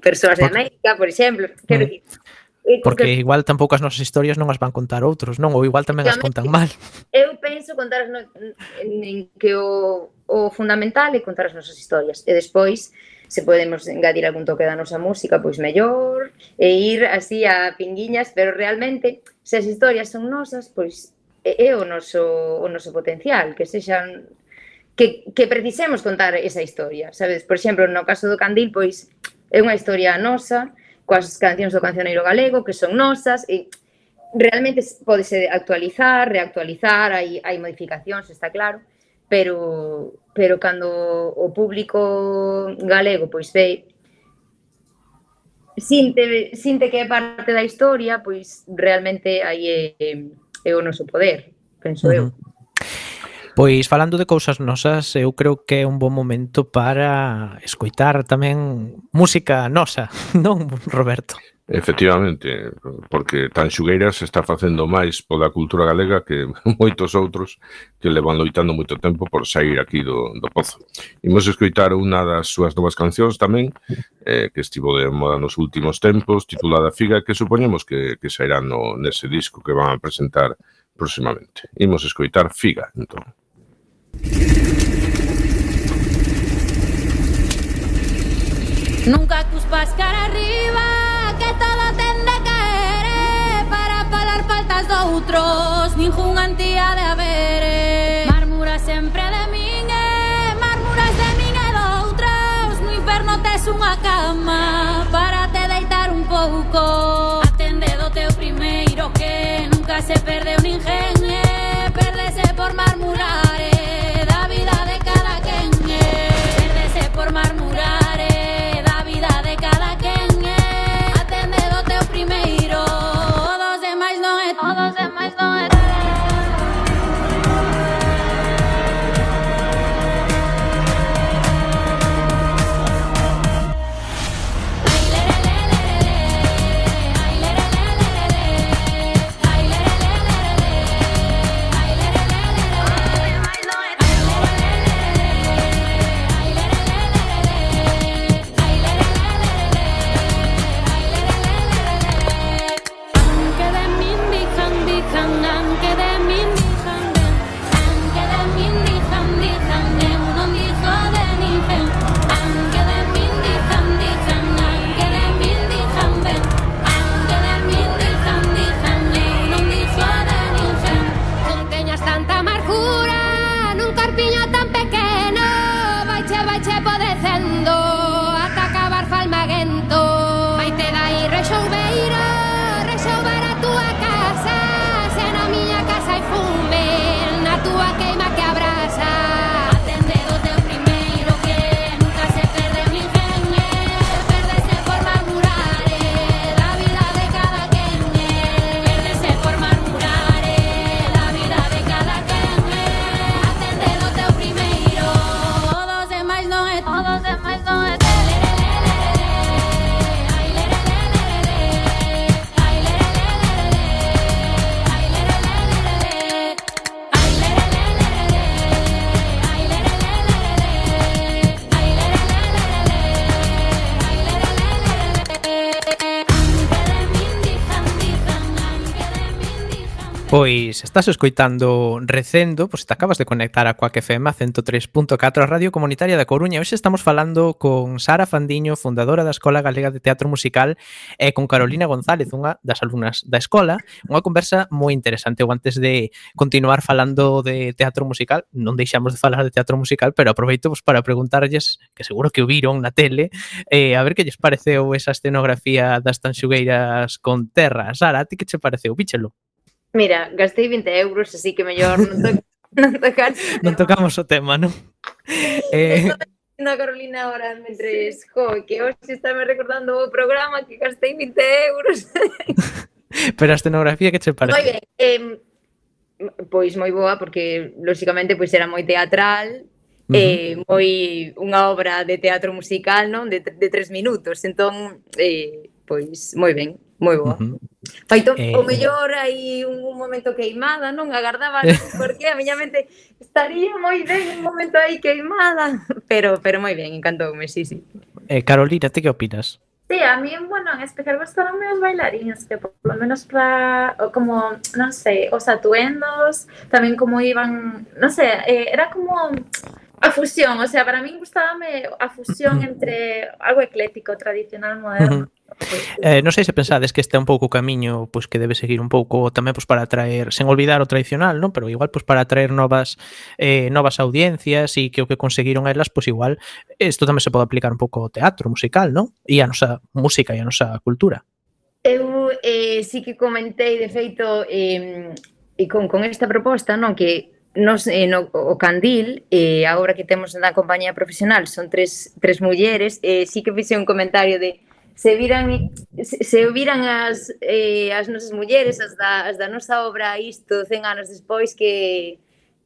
persoas de América, por exemplo, quero uh -huh. dicir Eh, Porque igual tampouco as nosas historias non as van contar outros, non? Ou igual tamén as contan mal. Eu penso contar no, en que o, o fundamental é contar as nosas historias. E despois, se podemos engadir algún toque da nosa música, pois mellor, e ir así a pinguiñas, pero realmente, se as historias son nosas, pois é o noso, o noso potencial, que sexan que, que precisemos contar esa historia, sabes? Por exemplo, no caso do Candil, pois é unha historia nosa, coas cancións do cancioneiro galego que son nosas e realmente podese actualizar, reactualizar, hai, hai modificacións, está claro, pero pero cando o público galego pois ve sinte, sinte que é parte da historia, pois realmente aí é, é o noso poder, penso uh -huh. eu. Pois falando de cousas nosas, eu creo que é un bom momento para escoitar tamén música nosa, (laughs) non, Roberto? Efectivamente, porque Tanxugueiras está facendo máis pola cultura galega que (laughs) moitos outros que levan loitando moito tempo por sair aquí do, do pozo. Imos escoitar unha das súas novas cancións tamén, eh, que estivo de moda nos últimos tempos, titulada Figa, que supoñemos que, que sairá no, nese disco que van a presentar próximamente. Imos escoitar Figa, entón. Nunca cuspas cara arriba Que todo tende a caer Para falar faltas doutros Ningún antía de haber. Marmura sempre de min Marmuras de min e doutros No inferno tes unha cama Para te deitar un pouco Atende do teu primeiro que Nunca se perdeu un ingenio, Perdese por marmurar. se estás escoitando recendo, pois te acabas de conectar a Coac FM 103.4 a Radio Comunitaria da Coruña. Hoxe estamos falando con Sara Fandiño, fundadora da Escola Galega de Teatro Musical, e con Carolina González, unha das alumnas da escola. Unha conversa moi interesante. O antes de continuar falando de teatro musical, non deixamos de falar de teatro musical, pero aproveito pois, para preguntarlles, que seguro que o viron na tele, eh, a ver que lles pareceu esa escenografía das tanxugueiras con terra. Sara, a ti que che pareceu? Víchelo. Mira, gastei 20 euros, así que mellor non, to (laughs) non tocar. non tocamos o tema, non? eh... Na Carolina ahora, mentre sí. jo, que hoxe estáme recordando o programa que gastei 20 euros. (laughs) Pero a escenografía que che parece? Moi ben, eh, pois moi boa, porque lóxicamente pois era moi teatral, Uh -huh. eh, moi unha obra de teatro musical, non? De, de tres minutos, entón, eh, pois, moi ben, moi boa. Uh -huh. Faito, eh... o mellor hai un, un momento queimada, non? Agardaba porque a miña mente estaría moi ben un momento aí queimada, (laughs) pero pero moi ben, encantoume, sí, sí. Eh, Carolina, ti que opinas? Sí, a mí, bueno, en especial gustaron os bailarines, que por lo menos para, como, non sei, os atuendos, tamén como iban, non sei, eh, era como a fusión, o sea, para mí gustábame a fusión entre algo eclético, tradicional, moderno. Uh -huh. Eh, non sei se pensades que este é un pouco o camiño pois, que debe seguir un pouco tamén pois, para atraer, sen olvidar o tradicional, non? pero igual pois, para atraer novas eh, novas audiencias e que o que conseguiron elas, pois igual, isto tamén se pode aplicar un pouco ao teatro musical, non? E a nosa música e a nosa cultura. Eu eh, sí que comentei, de feito, eh, e con, con esta proposta, non que nos, eh, no, o Candil, eh, a obra que temos na compañía profesional, son tres, tres mulleres, eh, sí que fixe un comentario de se viran, se, se viran as, eh, as nosas mulleres, as da, as da nosa obra isto 100 anos despois que,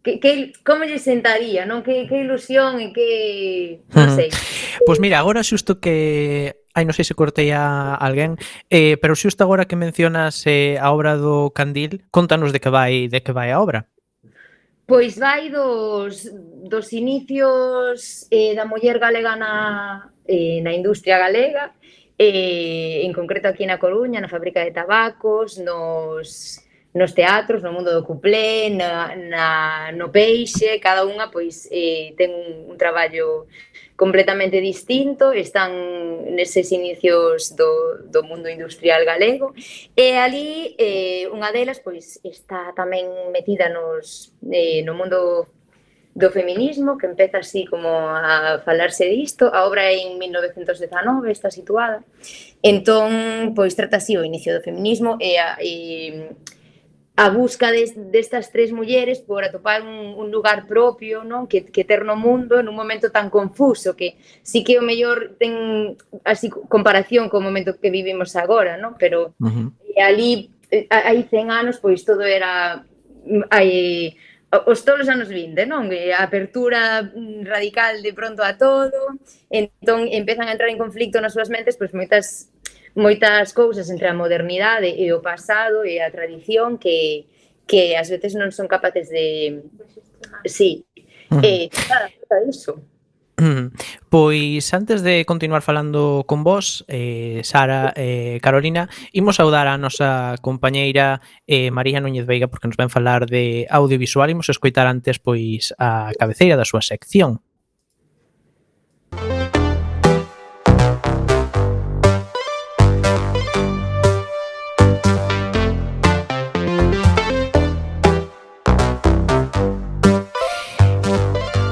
que, que como lle sentaría, non? Que, que ilusión e que... (laughs) non sei. pois pues mira, agora xusto que Ai, non sei se cortei a alguén, eh, pero xusto agora que mencionas eh, a obra do Candil, contanos de que vai de que vai a obra. Pois vai dos, dos inicios eh, da muller galega na, eh, na industria galega, eh, en concreto aquí na Coruña, na fábrica de tabacos, nos, nos teatros, no mundo do cuplé, na, na, no peixe, cada unha pois eh, ten un, un traballo completamente distinto, están neses inicios do, do mundo industrial galego e ali eh, unha delas pois está tamén metida nos, eh, no mundo do feminismo, que empeza así como a falarse disto. A obra é en 1919, está situada. Entón, pois trata así o inicio do feminismo e a, e a busca des, destas tres mulleres por atopar un, un lugar propio non que, que ter no mundo nun momento tan confuso que sí que o mellor ten así comparación co momento que vivimos agora, non? pero uh -huh. ali eh, hai 100 anos pois todo era hai, os todos os anos 20, non? E a apertura mm, radical de pronto a todo, entón empezan a entrar en conflicto nas súas mentes pois moitas moitas cousas entre a modernidade e o pasado e a tradición que que ás veces non son capaces de Sí. Uh -huh. Eh, nada, nada iso. Mm-hmm. Pois antes de continuar falando con vos, eh, Sara e eh, Carolina, imos saudar a nosa compañeira eh, María Núñez Veiga porque nos ven falar de audiovisual, imos escoitar antes pois a cabeceira da súa sección.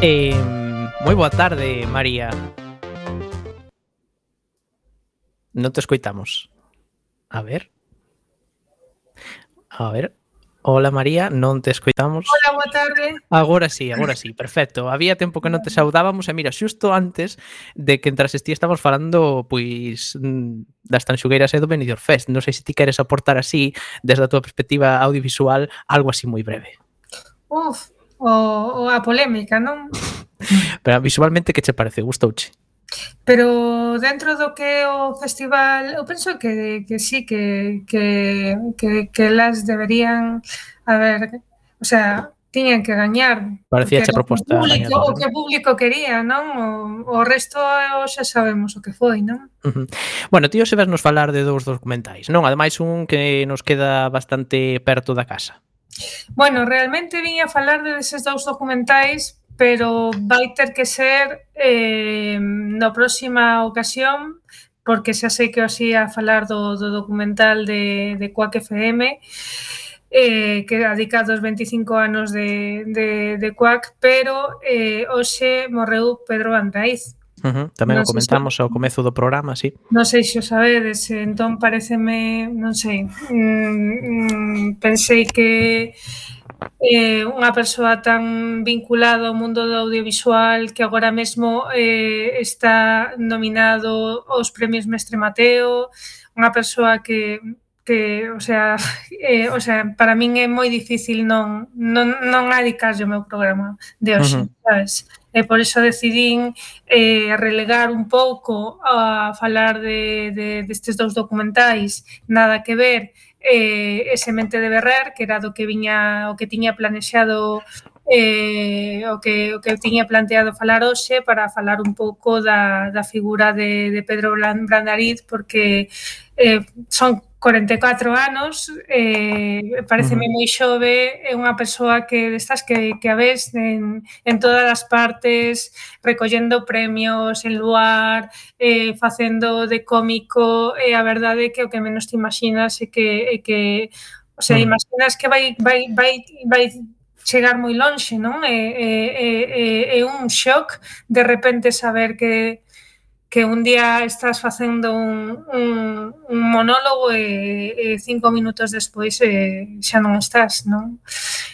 Eh, Moi boa tarde, María. Non te escoitamos. A ver. A ver. Hola María, non te escoitamos. Hola, boa tarde. Agora sí, agora sí, perfecto. Había tempo que non te saudábamos e mira, xusto antes de que entrases ti estamos falando pois mm, das tanxugueiras e do Benidorm Fest. Non sei se ti queres aportar así, desde a túa perspectiva audiovisual, algo así moi breve. Uf, o, o a polémica, non? (laughs) (laughs) Pero visualmente que che parece? Gustouche? Pero dentro do que o festival, eu penso que, que sí, que, que, que, que las deberían haber, o sea, tiñan que gañar. Parecía que proposta. O público, gañar, o que o público quería, non? O, o resto xa sabemos o que foi, non? Uh -huh. Bueno, tío, se vas nos falar de dous documentais, non? Ademais, un que nos queda bastante perto da casa. Bueno, realmente vin a falar de deses dous documentais pero vai ter que ser eh, na próxima ocasión porque xa sei que os ia falar do, do documental de, de Quack FM eh, que dedicado os 25 anos de, de, de Quack pero eh, hoxe morreu Pedro Andraiz Uh -huh. Tamén non o comentamos se... ao comezo do programa, sí. Non sei se o sabedes, entón pareceme, non sei, mm, mm, pensei que eh, unha persoa tan vinculada ao mundo do audiovisual que agora mesmo eh, está nominado aos premios Mestre Mateo, unha persoa que que, o sea, (laughs) eh, o sea, para min é moi difícil non non non adicarlle o meu programa de hoxe, uh -huh. sabes? E por iso decidín eh, relegar un pouco a falar de, de destes dous documentais, nada que ver, eh, e Semente de Berrer, que era do que viña o que tiña planexado eh, o que o que tiña planteado falar hoxe para falar un pouco da, da figura de, de Pedro Brandariz porque eh, son 44 anos, eh, pareceme moi xove, é unha persoa que destas que, que a ves en, en todas as partes, recollendo premios en luar, eh, facendo de cómico, e eh, a verdade é que o que menos te imaginas é que, é que o sea, mm. imaginas que vai, vai, vai, vai chegar moi lonxe, non? É, é, é, é un shock de repente saber que que un día estás facendo un, un, un monólogo e, e cinco minutos despois e, xa non estás, non?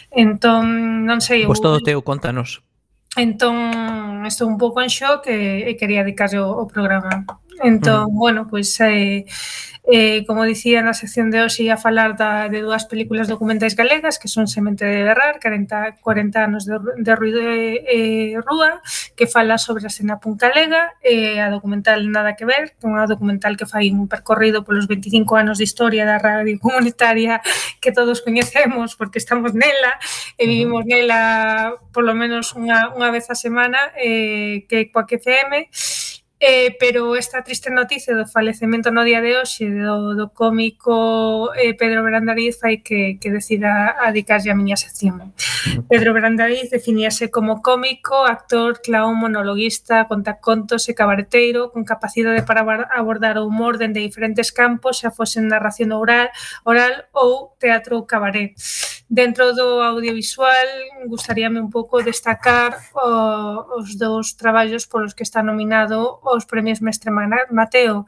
Entón, non sei... Pois todo teu, contanos. Entón, estou un pouco en xoque e quería dedicarlle o, o programa Entón, mm. bueno, pois eh, eh, como dicía na sección de hoxe ia falar da, de dúas películas documentais galegas que son Semente de Berrar, 40, 40 anos de, de ruido e eh, rúa que fala sobre a cena punk galega e eh, a documental Nada que ver que é unha documental que fai un percorrido polos 25 anos de historia da radio (laughs) comunitaria que todos coñecemos porque estamos nela e vivimos nela polo menos unha, unha vez a semana eh, que coa que FM Eh, pero esta triste noticia do falecemento no día de hoxe do, do cómico eh, Pedro Brandariz hai que, que decida adicarlle a miña sección. Pedro Brandariz definíase como cómico, actor, clown, monologuista, contacontos e cabareteiro con capacidade para abordar o humor dende diferentes campos, xa fosen narración oral, oral ou teatro ou cabaré. Dentro do audiovisual, gustaríame un pouco destacar o, os dous traballos polos que está nominado os premios Mestre Mateo.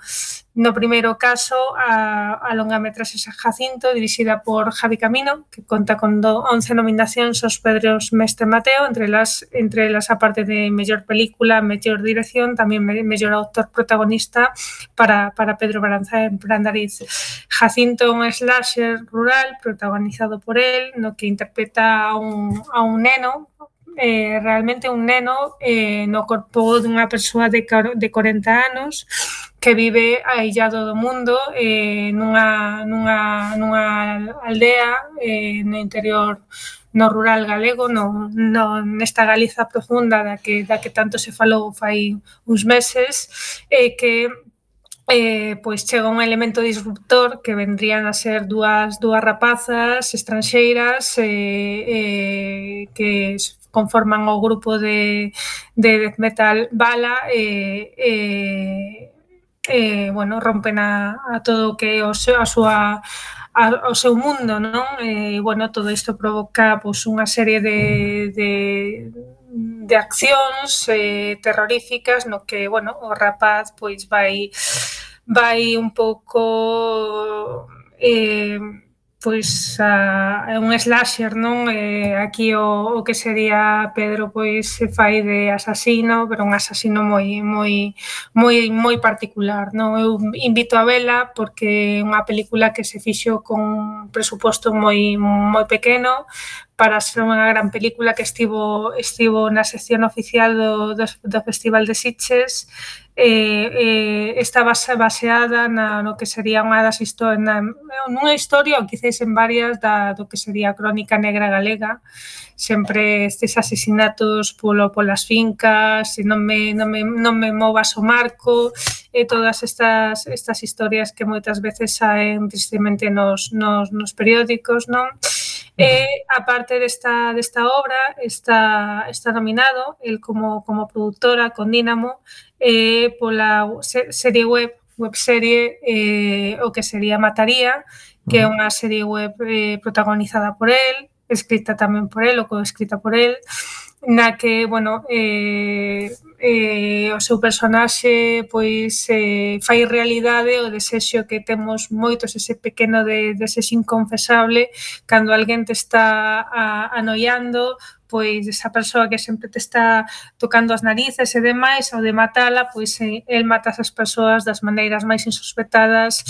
No primeiro caso, a, a longa metraxe San Jacinto, dirixida por Javi Camino, que conta con do, 11 nominacións aos Pedros Mestre Mateo, entre las, entre las a parte de mellor película, mellor dirección, tamén mellor autor protagonista para, para Pedro Baranza en Brandariz. Jacinto é un slasher rural protagonizado por él, no que interpreta a un, a un neno eh, realmente un neno eh, no corpo dunha persoa de, de 40 anos que vive aillado do mundo eh, nunha, nunha, nunha aldea eh, no interior no rural galego, no, no, nesta Galiza profunda da que, da que tanto se falou fai uns meses, eh, que eh, pois chega un elemento disruptor que vendrían a ser dúas dúas rapazas estranxeiras eh, eh, que conforman o grupo de, de death metal Bala e, e, e bueno, rompen a, a todo o que o seu, a súa ao seu mundo, non? E, bueno, todo isto provoca pois, unha serie de, de, de accións eh, terroríficas no que, bueno, o rapaz pois vai vai un pouco eh, pois a, é un slasher, non? Eh, aquí o, o que sería Pedro pois se fai de asasino, pero un asasino moi moi moi moi particular, non? Eu invito a vela porque é unha película que se fixo con un presuposto moi moi pequeno para ser unha gran película que estivo estivo na sección oficial do, do, do Festival de Sitges eh, eh, está base, baseada na, no que sería unha das historias, nunha historia ou quizáis en varias da, do que sería a crónica negra galega, sempre estes asesinatos polo, polas fincas, e non me, non me, non me movas o marco, e todas estas, estas historias que moitas veces saen tristemente nos, nos, nos periódicos, non? E, a parte desta, desta obra, está, está nominado el como, como productora con Dínamo eh, pola serie web webserie eh, o que sería Mataría, que é unha serie web eh, protagonizada por el, escrita tamén por el ou coescrita por el, na que, bueno, eh, eh, o seu personaxe pois eh, fai realidade o desexo que temos moitos ese pequeno de, desexo inconfesable cando alguén te está a, anoiando pois esa persoa que sempre te está tocando as narices e demais, ao de matala, pois eh, el mata as persoas das maneiras máis insospetadas,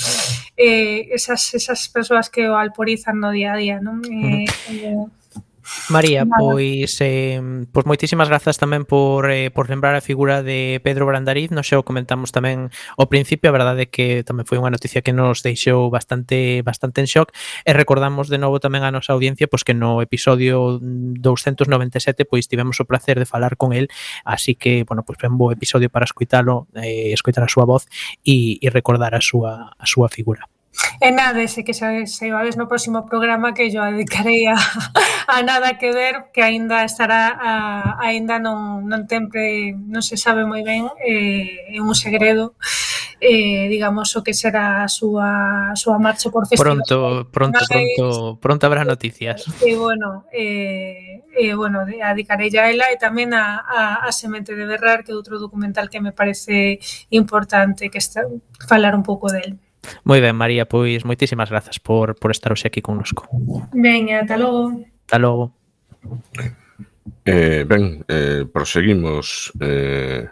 eh, esas, esas persoas que o alporizan no día a día, non? Eh, eh, María, Nada. pois eh, pois moitísimas grazas tamén por eh, por lembrar a figura de Pedro Brandariz, non xa o comentamos tamén ao principio, a verdade é que tamén foi unha noticia que nos deixou bastante bastante en shock e recordamos de novo tamén a nosa audiencia pois que no episodio 297 pois tivemos o placer de falar con el, así que bueno, pois ben bo episodio para escoitalo, eh, escoitar a súa voz e, e recordar a súa a súa figura. E nada, ese que xa se vades no próximo programa que yo dedicarei a, a nada que ver que aínda estará a, aínda non, non sempre non se sabe moi ben eh, é un segredo eh, digamos o que será a súa, a súa marcha por festival. Pronto, pronto, pronto, pronto habrá noticias. E, bueno, eh, e, bueno, adicarei a ela e tamén a, a, a Semente de Berrar, que é outro documental que me parece importante que está, falar un pouco del. Moi ben, María, pois moitísimas grazas por, por estar hoxe aquí connosco. Ben, ata logo. Ata logo. Eh, ben, eh, proseguimos eh,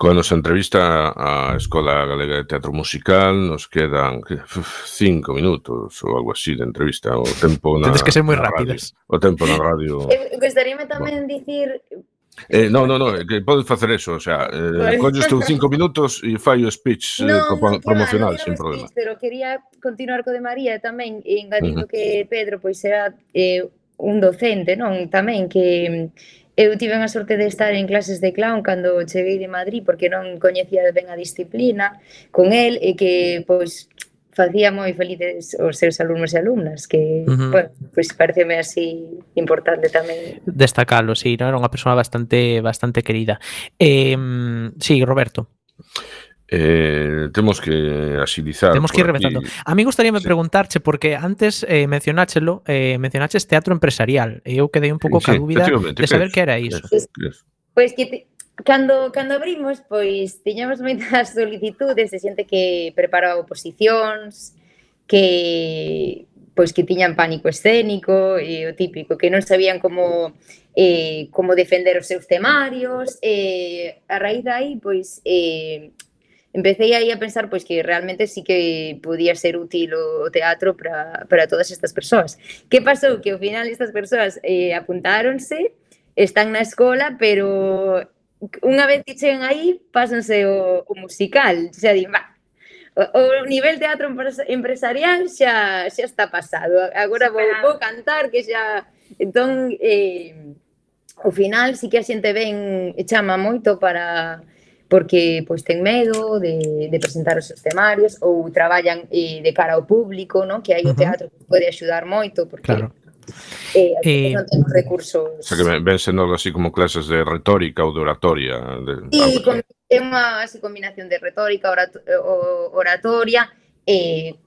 coa nosa entrevista á Escola Galega de Teatro Musical. Nos quedan cinco minutos ou algo así de entrevista. O tempo na, Tens que ser moi rápidas. O tempo na radio... Eh, Gostaríame tamén bueno. dicir Eh, non, non, non, eh, que podes facer eso, o sea, eh, colles teus cinco minutos e fai o speech eh, no, eh, pro, no, promocional, sin problema. Speech, pero quería continuar co de María tamén, e engadindo uh -huh. que Pedro pois era eh, un docente, non? Tamén que mm, eu tive a sorte de estar en clases de clown cando cheguei de Madrid porque non coñecía ben a disciplina con el e que pois facía moi felices os seus alumnos e alumnas, que, uh -huh. bueno, pois pues pareceme así importante tamén. Destacalo, sí, ¿no? era unha persoa bastante bastante querida. Eh, sí, Roberto. Eh, temos que asilizar Temos que ir rematando. A mí gustaríame sí. preguntarche porque antes eh, mencionáchelo, eh, mencionaches teatro empresarial e eu quedei un pouco sí, ca dúbida de saber que era iso. Pois pues, pues que te, Cando, cando abrimos, pois, tiñamos moitas (laughs) solicitudes de xente que preparaba oposicións, que pois que tiñan pánico escénico e o típico, que non sabían como eh, como defender os seus temarios e eh, a raíz dai pois eh, empecé aí a pensar pois que realmente sí que podía ser útil o teatro para, para todas estas persoas. Que pasou? Que ao final estas persoas eh, apuntáronse, están na escola, pero unha vez que chegan aí, pásanse o, o musical, xa di, va, o, o nivel teatro empresarial xa xa está pasado. Agora vou, vou cantar que xa entón eh ao final si que a xente ven e chama moito para porque pois ten medo de, de presentar os seus temarios ou traballan eh, de cara ao público, non? Que aí uh -huh. o teatro pode axudar moito porque claro eh, eh, non temos eh, recursos. O sea que ven sendo algo así como clases de retórica ou de oratoria. De, e con, é unha así combinación de retórica, orato, eh, oratoria, eh,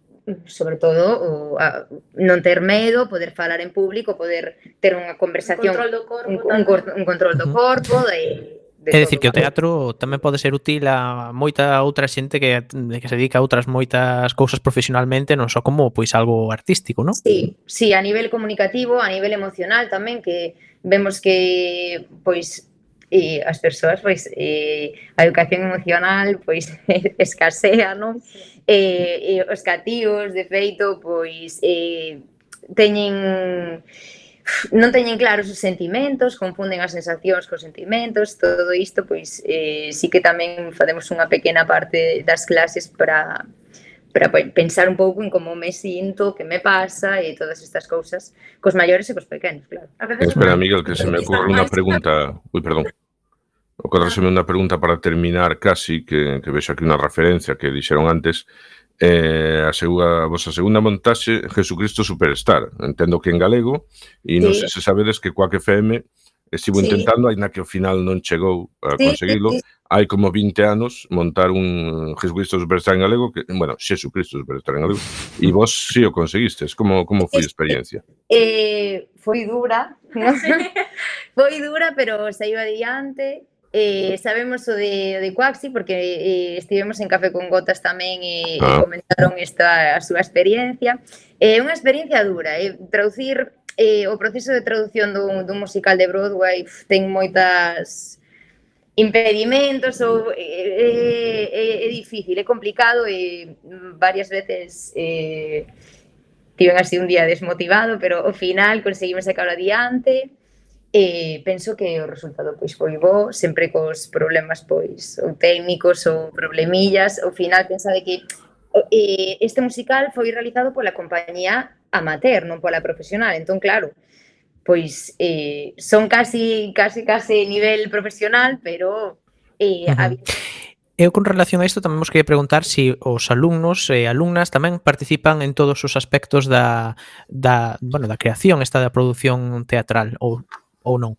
sobre todo o, a, non ter medo, poder falar en público, poder ter unha conversación, un control do corpo, un, un, un control do corpo, de, É dicir que o teatro tamén pode ser útil a moita outra xente que, que se dedica a outras moitas cousas profesionalmente, non só como pois algo artístico, non? Sí, sí, a nivel comunicativo, a nivel emocional tamén, que vemos que pois e as persoas pois e, a educación emocional pois (laughs) escasea, non? E, eh, e os cativos, de feito, pois e, teñen non teñen claros os sentimentos, confunden as sensacións cos sentimentos, todo isto, pois, eh, sí que tamén fademos unha pequena parte das clases para, para pensar un pouco en como me sinto, que me pasa e todas estas cousas cos maiores e cos pequenos, claro. Espera, Miguel, que se me ocorre unha pregunta... Ui, perdón. Ocorreseme unha pregunta para terminar casi, que, que vexo aquí unha referencia que dixeron antes, eh, a, segunda, a vosa segunda montaxe Jesucristo Superstar entendo que en galego e non sí. sei se sabedes que Quack FM estivo sí. intentando, aínda que ao final non chegou a conseguilo, sí, sí, hai como 20 anos montar un Jesucristo Superstar en galego, que, bueno, Jesucristo Superstar en galego, e vos si sí o conseguistes, como, como foi a experiencia? Eh, foi dura, (laughs) ¿no? (laughs) foi dura, pero saiu adiante, eh, sabemos o de, o de Quaxi porque eh, estivemos en Café con Gotas tamén e, ah. e comentaron esta a súa experiencia. É eh, unha experiencia dura, eh, traducir eh, o proceso de traducción dun, dun musical de Broadway pf, ten moitas impedimentos ou é, é, é difícil, é complicado e varias veces eh, tiven así un día desmotivado, pero ao final conseguimos sacar adiante. E penso que o resultado pois foi bo, sempre cos problemas pois ou técnicos ou problemillas, ao final pensa de que eh, este musical foi realizado pola compañía amateur, non pola profesional, entón claro, pois eh, son casi casi casi nivel profesional, pero eh, uh -huh. Eu con relación a isto tamén vos quería preguntar se si os alumnos e alumnas tamén participan en todos os aspectos da, da, bueno, da creación, esta da produción teatral ou ou non?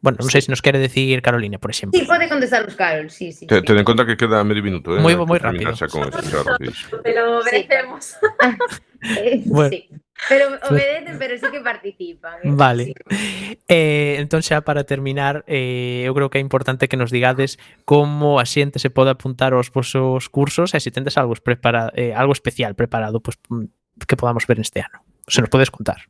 Bueno, non sei se nos quere decir Carolina, por exemplo. Sí, pode contestar os Carol, sí, sí. Te, sí. ten en conta que queda medio minuto, eh? Moi, moi rápido. Con esto, xa, pero obedecemos. Sí. (laughs) Eh, bueno. sí. Pero obedecen, pero sí que participan. ¿eh? Vale. Sí. Eh, entón xa para terminar, eh, eu creo que é importante que nos digades como a xente se pode apuntar aos vosos cursos e se tendes algo, prepara, eh, algo especial preparado pues, mm, que podamos ver este ano. Se nos podes contar.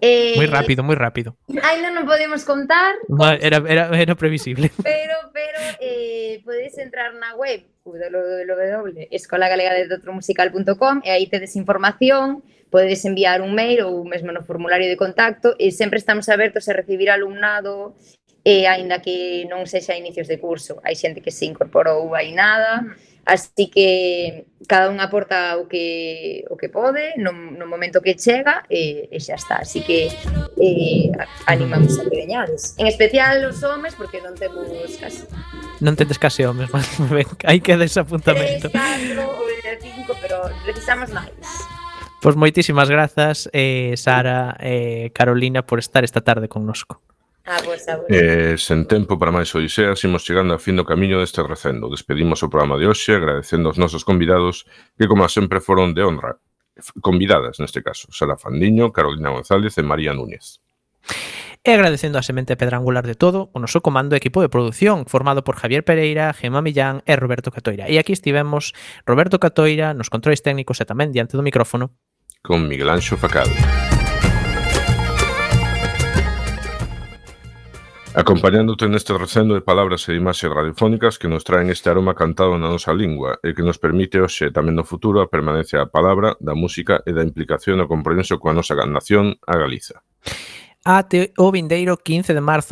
Eh, Moi rápido, moi rápido. Ainda non podemos contar, Va, Era, era, era previsible. (laughs) pero pero eh, podedes entrar na web www.escolagalega.teatromusical.com e aí tedes información, podedes enviar un mail ou mesmo no formulario de contacto e sempre estamos abertos a recibir alumnado e aínda que non sexa inicios de curso. Hai xente que se incorporou aí nada, Así que cada un aporta o que, o que pode no, no momento que chega e, e xa está. Así que eh, animamos a que veñades. En especial os homes, porque non temos casi. Non tendes case homes, (laughs) mas ben, hai que desapuntamento. 3, 4, 5, pero precisamos máis. Pois moitísimas grazas, eh, Sara e eh, Carolina, por estar esta tarde connosco. Ah, pois, ah, pois. Eh, sen tempo para máis odiseas, imos chegando ao fin do camiño deste recendo. Despedimos o programa de hoxe agradecendo aos nosos convidados que, como sempre, foron de honra. Convidadas, neste caso, Sara Fandiño, Carolina González e María Núñez. E agradecendo a semente pedrangular de todo, o noso comando equipo de produción, formado por Javier Pereira, Gemma Millán e Roberto Catoira. E aquí estivemos Roberto Catoira nos controles técnicos e tamén diante do micrófono. Con Miguel Anxo Facal. Acompañándote neste recendo de palabras e imaxes radiofónicas que nos traen este aroma cantado na nosa lingua e que nos permite hoxe e tamén no futuro a permanencia da palabra, da música e da implicación e compromiso coa nosa nación, a Galiza. Ate o vindeiro 15 de marzo